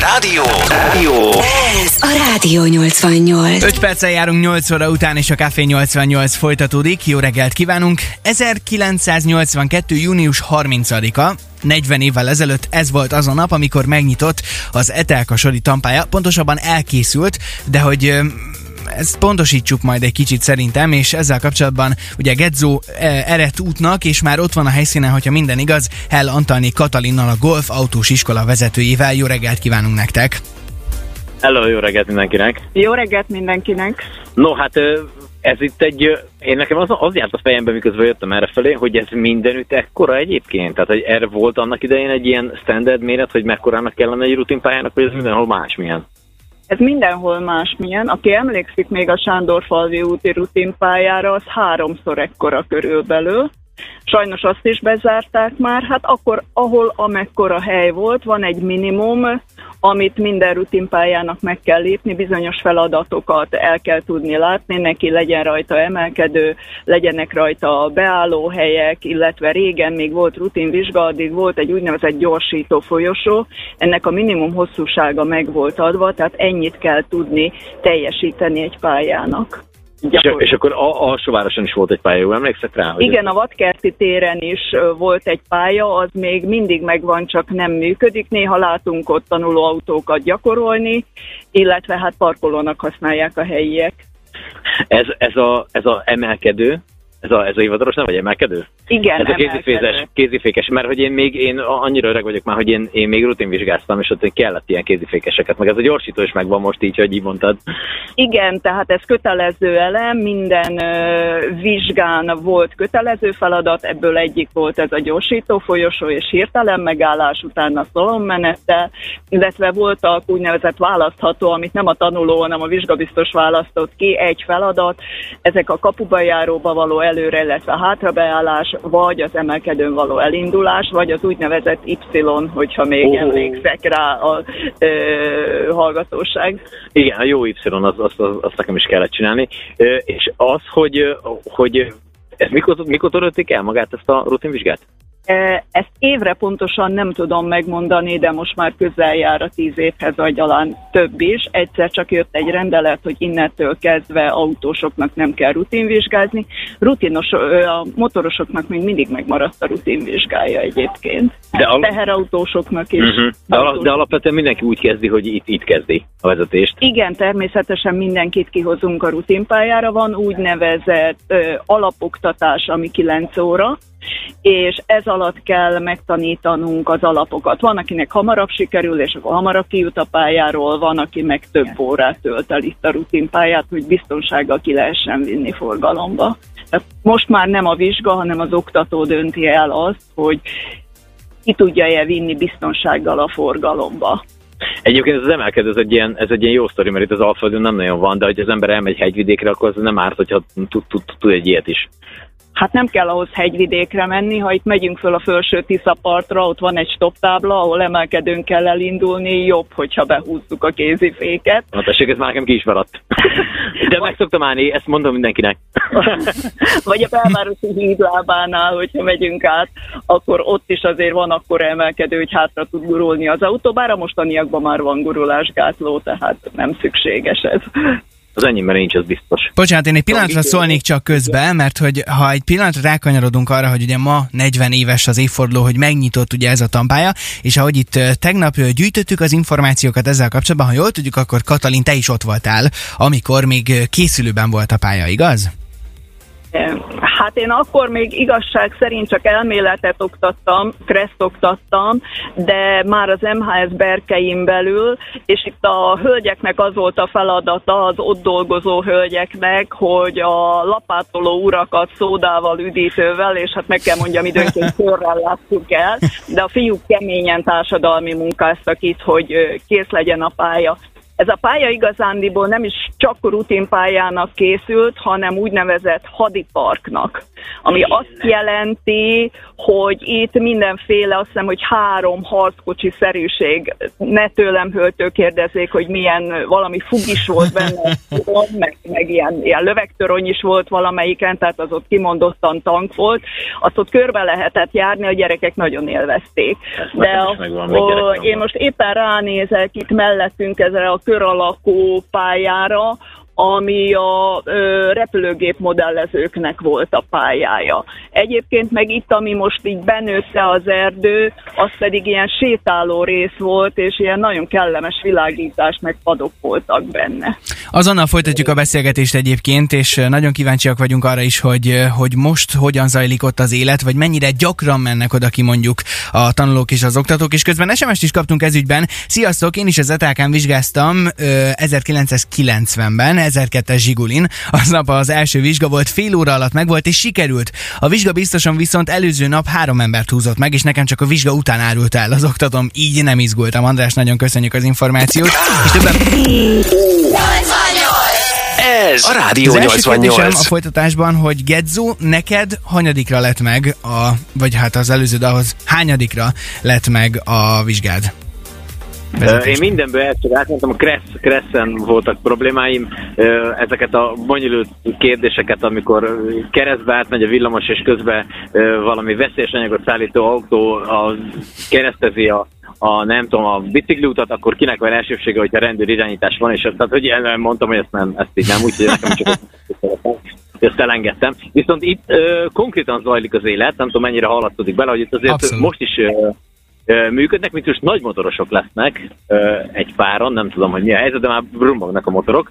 Rádió! Rádió! Ez a Rádió 88. 5 perccel járunk 8 óra után, és a Café 88 folytatódik. Jó reggelt kívánunk! 1982. június 30-a, 40 évvel ezelőtt ez volt az a nap, amikor megnyitott az Etelka Sori tampája, pontosabban elkészült, de hogy ezt pontosítsuk majd egy kicsit szerintem, és ezzel kapcsolatban ugye Gedzó e, eredt útnak, és már ott van a helyszínen, hogyha minden igaz, Hell Antalni Katalinnal a Golf autós iskola vezetőjével. Jó reggelt kívánunk nektek! Hello, jó reggelt mindenkinek! Jó reggelt mindenkinek! No, hát ez itt egy, én nekem az, az járt a fejembe, miközben jöttem erre felé, hogy ez mindenütt ekkora egyébként. Tehát, hogy erre volt annak idején egy ilyen standard méret, hogy mekkorának kellene egy rutinpályának, vagy ez mindenhol másmilyen. Ez mindenhol másmilyen. Aki emlékszik még a Sándorfalvi úti rutinpályára, az háromszor ekkora körülbelül. Sajnos azt is bezárták már. Hát akkor, ahol amekkora hely volt, van egy minimum, amit minden rutinpályának meg kell lépni, bizonyos feladatokat el kell tudni látni, neki legyen rajta emelkedő, legyenek rajta beállóhelyek, illetve régen még volt rutinvizsga, addig volt egy úgynevezett gyorsító folyosó, ennek a minimum hosszúsága meg volt adva, tehát ennyit kell tudni teljesíteni egy pályának. És, és akkor a, alsóvároson is volt egy pálya, jó emlékszek rá? Hogy Igen, a Vadkerti téren is volt egy pálya, az még mindig megvan, csak nem működik. Néha látunk ott tanuló autókat gyakorolni, illetve hát parkolónak használják a helyiek. Ez, ez, a, ez a emelkedő, ez a, ez a hivatalos nem, vagy emelkedő? Igen, Ez a kézifézes, kézifékes, mert hogy én még, én annyira öreg vagyok már, hogy én, én még rutinvizsgáztam, és ott kellett ilyen kézifékeseket, meg ez a gyorsító is megvan most így, hogy így mondtad. Igen, tehát ez kötelező elem, minden ö, vizsgán volt kötelező feladat, ebből egyik volt ez a gyorsító folyosó és hirtelen megállás utána szalommenettel, illetve voltak úgynevezett választható, amit nem a tanuló, hanem a vizsgabiztos választott ki, egy feladat, ezek a kapuba járóba való előre, illetve hátrabeállás, vagy az emelkedőn való elindulás, vagy az úgynevezett Y, hogyha még oh. emlékszek rá a ö, hallgatóság. Igen, a jó Y, az, az, az, azt nekem is kellett csinálni. Ö, És az, hogy, hogy ez mikor, mikor törölték el magát ezt a rutinvizsgát? Ezt évre pontosan nem tudom megmondani, de most már közel jár a tíz évhez, vagy talán több is. Egyszer csak jött egy rendelet, hogy innentől kezdve autósoknak nem kell rutinvizsgázni. Rutinos, a motorosoknak még mindig megmaradt a rutinvizsgája egyébként. De al- Teherautósoknak is. Uh-huh. De, ala, de alapvetően mindenki úgy kezdi, hogy itt, itt kezdi a vezetést. Igen, természetesen mindenkit kihozunk a rutinpályára. Van úgynevezett ö, alapoktatás, ami 9 óra, és ez alatt kell megtanítanunk az alapokat. Van, akinek hamarabb sikerül, és akkor hamarabb kijut a pályáról, van, aki meg több órát tölt el itt a rutinpályát, hogy biztonsággal ki lehessen vinni forgalomba. Tehát most már nem a vizsga, hanem az oktató dönti el azt, hogy ki tudja-e vinni biztonsággal a forgalomba. Egyébként ez az emelkedő, ez egy, ilyen, ez egy ilyen jó sztori, mert itt az Alföldön nem nagyon van, de hogy az ember elmegy hegyvidékre, akkor az nem árt, hogyha tud, tud, tud egy ilyet is. Hát nem kell ahhoz hegyvidékre menni, ha itt megyünk föl a felső Tisza partra, ott van egy stop tábla, ahol emelkedőn kell elindulni, jobb, hogyha behúzzuk a kéziféket. Na tessék, ez már nekem ki is maradt. De meg szoktam állni, ezt mondom mindenkinek. Vagy a belvárosi hídlábánál, hogyha megyünk át, akkor ott is azért van akkor emelkedő, hogy hátra tud gurulni az autó, bár a mostaniakban már van gurulásgátló, tehát nem szükséges ez. Az enyémben nincs, az biztos. Bocsánat, én egy pillanatra szólnék csak közbe, mert hogy ha egy pillanatra rákanyarodunk arra, hogy ugye ma 40 éves az évforduló, hogy megnyitott ugye ez a tampája, és ahogy itt tegnap gyűjtöttük az információkat ezzel kapcsolatban, ha jól tudjuk, akkor Katalin, te is ott voltál, amikor még készülőben volt a pálya, igaz? Hát én akkor még igazság szerint csak elméletet oktattam, kreszt oktattam, de már az MHS berkeim belül, és itt a hölgyeknek az volt a feladata, az ott dolgozó hölgyeknek, hogy a lapátoló urakat szódával, üdítővel, és hát meg kell mondjam, időnként körrel láttuk el, de a fiúk keményen társadalmi munkáztak itt, hogy kész legyen a pálya. Ez a pálya igazándiból nem is csak rutinpályának készült, hanem úgynevezett hadiparknak. ami azt jelenti, hogy itt mindenféle, azt hiszem, hogy három harckocsi szerűség, ne tőlem höltő kérdezzék, hogy milyen valami fugis volt benne, meg, meg ilyen, ilyen lövegtorony is volt valamelyiken, tehát az ott kimondottan tank volt, azt ott körbe lehetett járni, a gyerekek nagyon élvezték. De a, a, én most éppen ránézek itt mellettünk ezre a kör alakú pályára, ami a ö, repülőgép modellezőknek volt a pályája. Egyébként meg itt, ami most így benőtte az erdő, az pedig ilyen sétáló rész volt, és ilyen nagyon kellemes világítás, meg padok voltak benne. Azonnal folytatjuk a beszélgetést egyébként, és nagyon kíváncsiak vagyunk arra is, hogy, hogy most hogyan zajlik ott az élet, vagy mennyire gyakran mennek oda ki mondjuk a tanulók és az oktatók, és közben SMS-t is kaptunk ezügyben. Sziasztok, én is az etk vizsgáztam 1990-ben, 1002-es Zsigulin. Aznap az első vizsga volt, fél óra alatt megvolt, és sikerült. A vizsga biztosan viszont előző nap három embert húzott meg, és nekem csak a vizsga után árult el az oktatom. Így nem izgultam. András, nagyon köszönjük az információt. És többen... Ez a Rádió Az első 88. kérdésem a folytatásban, hogy Gedzo, neked hanyadikra lett meg, a, vagy hát az előződ ahhoz hányadikra lett meg a vizsgád? Én mindenből egyszer átmentem, a Kressz, Kresszen voltak problémáim, ezeket a bonyolult kérdéseket, amikor keresztbe átmegy a villamos, és közben valami veszélyes anyagot szállító autó a, keresztezi a, a, nem tudom, a bicikliutat, akkor kinek van elsősége, hogyha rendőr irányítás van, és tehát, hogy mondtam, hogy ezt nem, ezt így nem, úgyhogy nekem csak ezt elengedtem. Viszont itt ö, konkrétan zajlik az élet, nem tudom mennyire hallatszódik bele, hogy itt azért Abszolút. most is ö, működnek, mint most nagy motorosok lesznek egy páron, nem tudom, hogy mi a helyzet, de már brummognak a motorok.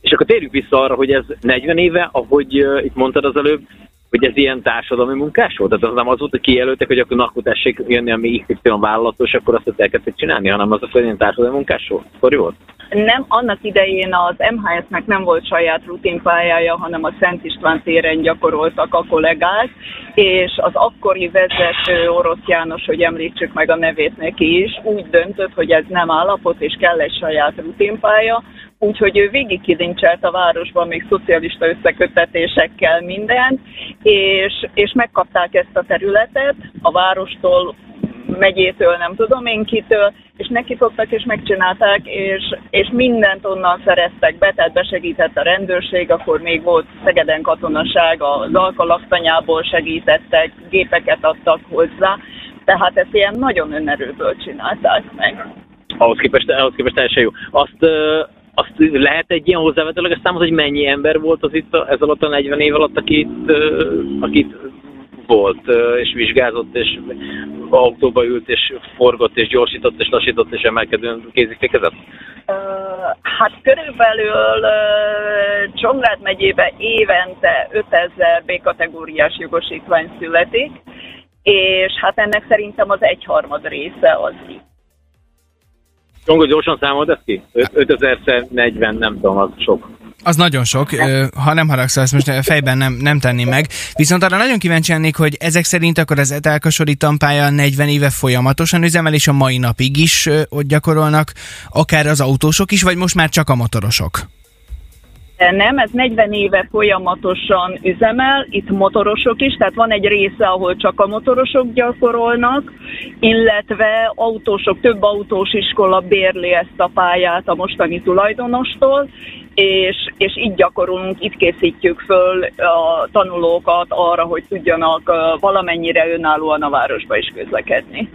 És akkor térjünk vissza arra, hogy ez 40 éve, ahogy itt mondtad az előbb, hogy ez ilyen társadalmi munkás volt? Tehát az nem az volt, hogy kijelöltek, hogy akkor, akkor tessék jönni a mi XY vállalatos, akkor azt elkezdték csinálni, hanem az, hogy ilyen társadalmi munkás volt. Akkor volt? Nem, annak idején az MHS-nek nem volt saját rutinpályája, hanem a Szent István téren gyakoroltak a kollégák, és az akkori vezető Orosz János, hogy említsük meg a nevét neki is, úgy döntött, hogy ez nem állapot, és kell egy saját rutinpálya, úgyhogy ő végig kilincselt a városban még szocialista összekötetésekkel mindent, és, és megkapták ezt a területet. A várostól, megyétől, nem tudom én kitől, és nekifogtak és megcsinálták, és, és mindent onnan szereztek be, tehát besegített a rendőrség, akkor még volt Szegeden katonaság, az alkalaptanyából segítettek, gépeket adtak hozzá, tehát ezt ilyen nagyon önerőből csinálták meg. Ahhoz képest, ahhoz képest teljesen jó. Azt, azt lehet egy ilyen hozzávetőleges számot, hogy mennyi ember volt az itt ez alatt a 40 év alatt, akit, akit volt, és vizsgázott, és autóba ült, és forgott, és gyorsított, és lassított, és emelkedően kézifékezett? Hát körülbelül Csongrád megyébe évente 5000 B-kategóriás jogosítvány születik, és hát ennek szerintem az egyharmad része az itt. Csongó, gyorsan számold ezt ki? 5000 40, nem tudom, az sok. Az nagyon sok, ha nem haragszol, ezt most fejben nem, nem tenném meg. Viszont arra nagyon kíváncsi lennék, hogy ezek szerint akkor az etelkasori tampálya 40 éve folyamatosan üzemel, és a mai napig is ott gyakorolnak, akár az autósok is, vagy most már csak a motorosok? Nem, ez 40 éve folyamatosan üzemel, itt motorosok is, tehát van egy része, ahol csak a motorosok gyakorolnak, illetve autósok, több autós iskola bérli ezt a pályát a mostani tulajdonostól, és, és itt gyakorolunk, itt készítjük föl a tanulókat arra, hogy tudjanak valamennyire önállóan a városba is közlekedni.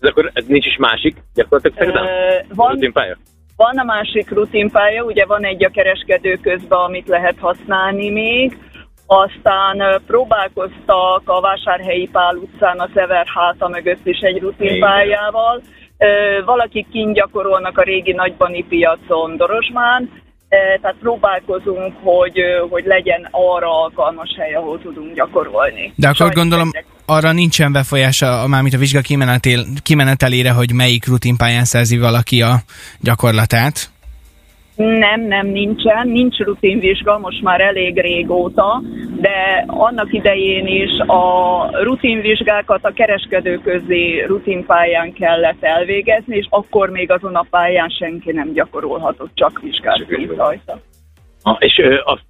Ez akkor ez nincs is másik, gyakorlatilag? Ö, van, Rutinpálya? Van a másik rutinpálya, ugye van egy a kereskedő közben, amit lehet használni még, aztán próbálkoztak a Vásárhelyi Pál utcán a Szever háta mögött is egy rutinpályával. Valakik kint gyakorolnak a régi nagybani piacon Dorosmán, tehát próbálkozunk, hogy, hogy legyen arra alkalmas hely, ahol tudunk gyakorolni. De akkor Sajnos gondolom ezek- arra nincsen befolyása, mármint a vizsga kimenetel, kimenetelére, hogy melyik rutinpályán szerzi valaki a gyakorlatát. Nem, nem nincsen, nincs rutinvizsga most már elég régóta, de annak idején is a rutinvizsgákat a kereskedőközi rutinpályán kellett elvégezni, és akkor még azon a pályán senki nem gyakorolhatott, csak vizsgázni rajta. Ah, és ö, azt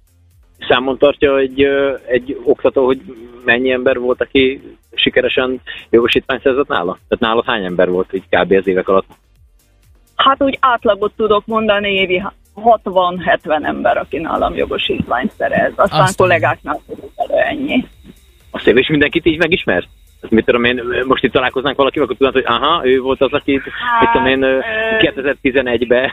számon tartja egy, ö, egy oktató, hogy mennyi ember volt, aki sikeresen jogosítványt szerzett nála? Tehát nála hány ember volt így kb. az évek alatt? Hát úgy átlagot tudok mondani, évi 60-70 ember, aki nálam jogosítványt szerez. Aztán Aztán. kollégáknál körülbelül ennyi. Azt és mindenkit így megismert? Hát Mit tudom én, most itt találkoznánk valakivel, akkor tudod, hogy aha, ő volt az, aki, mit tudom én, ö, ö- 2011-ben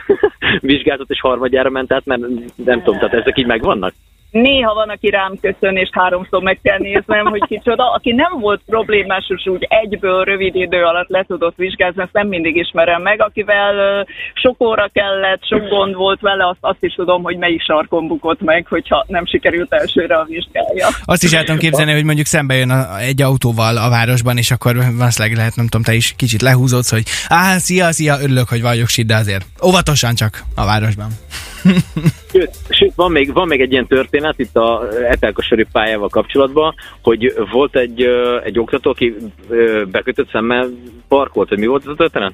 vizsgáltat és harmadjára ment át, mert nem tudom, tehát ezek így megvannak? Néha van, aki rám köszön, és háromszor meg kell néznem, hogy kicsoda. Aki nem volt problémás, és úgy egyből rövid idő alatt le tudott vizsgázni, ezt nem mindig ismerem meg. Akivel sok óra kellett, sok gond volt vele, azt, azt is tudom, hogy melyik sarkon bukott meg, hogyha nem sikerült elsőre a vizsgálja. Azt is el tudom képzelni, hogy mondjuk szembe jön a, egy autóval a városban, és akkor valószínűleg lehet, nem tudom, te is kicsit lehúzódsz, hogy á, szia, szia, örülök, hogy vagyok de azért óvatosan csak a városban. Sőt, sőt van, még, van még egy ilyen történet itt a Etelkosori pályával kapcsolatban, hogy volt egy, egy oktató, aki bekötött szemmel parkolt, vagy mi volt ez a történet?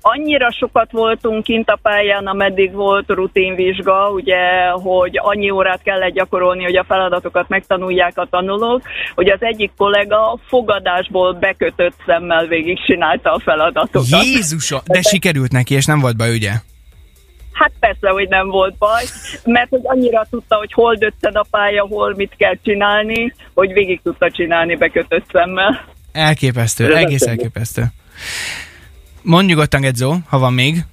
Annyira sokat voltunk kint a pályán, ameddig volt rutinvizsga, ugye, hogy annyi órát kellett gyakorolni, hogy a feladatokat megtanulják a tanulók, hogy az egyik kollega fogadásból bekötött szemmel végig csinálta a feladatokat. Jézusom! De sikerült neki, és nem volt baj, ugye? Hát persze, hogy nem volt baj, mert hogy annyira tudta, hogy hol döccen a pálya, hol mit kell csinálni, hogy végig tudta csinálni bekötött szemmel. Elképesztő, egész elképesztő. Mondj nyugodtan, Gedzó, ha van még.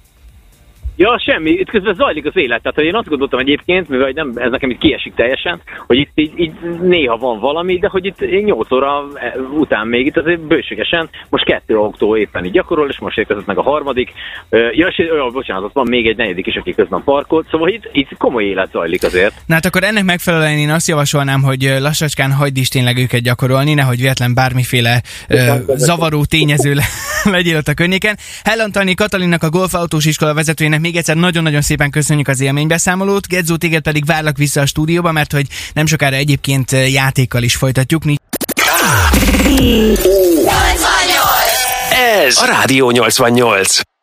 Ja, semmi, itt közben zajlik az élet. Tehát hogy én azt gondoltam egyébként, mivel nem, ez nekem itt kiesik teljesen, hogy itt így, így néha van valami, de hogy itt 8 óra eh, után még itt azért bőségesen, most kettő autó éppen így gyakorol, és most érkezett meg a harmadik. Ja, és olyan, bocsánat, van még egy negyedik is, aki közben parkolt, szóval itt, itt komoly élet zajlik azért. Na hát akkor ennek megfelelően én azt javasolnám, hogy lassacskán hagyd is tényleg őket gyakorolni, nehogy véletlen bármiféle ö, zavaró tényező le, legyél ott a környéken. Hellen Tani Katalinnak a golfautós iskola vezetőjének még egyszer nagyon-nagyon szépen köszönjük az élménybeszámolót. Gedzó, téged pedig várlak vissza a stúdióba, mert hogy nem sokára egyébként ö, játékkal is folytatjuk. Ez a Rádió 88.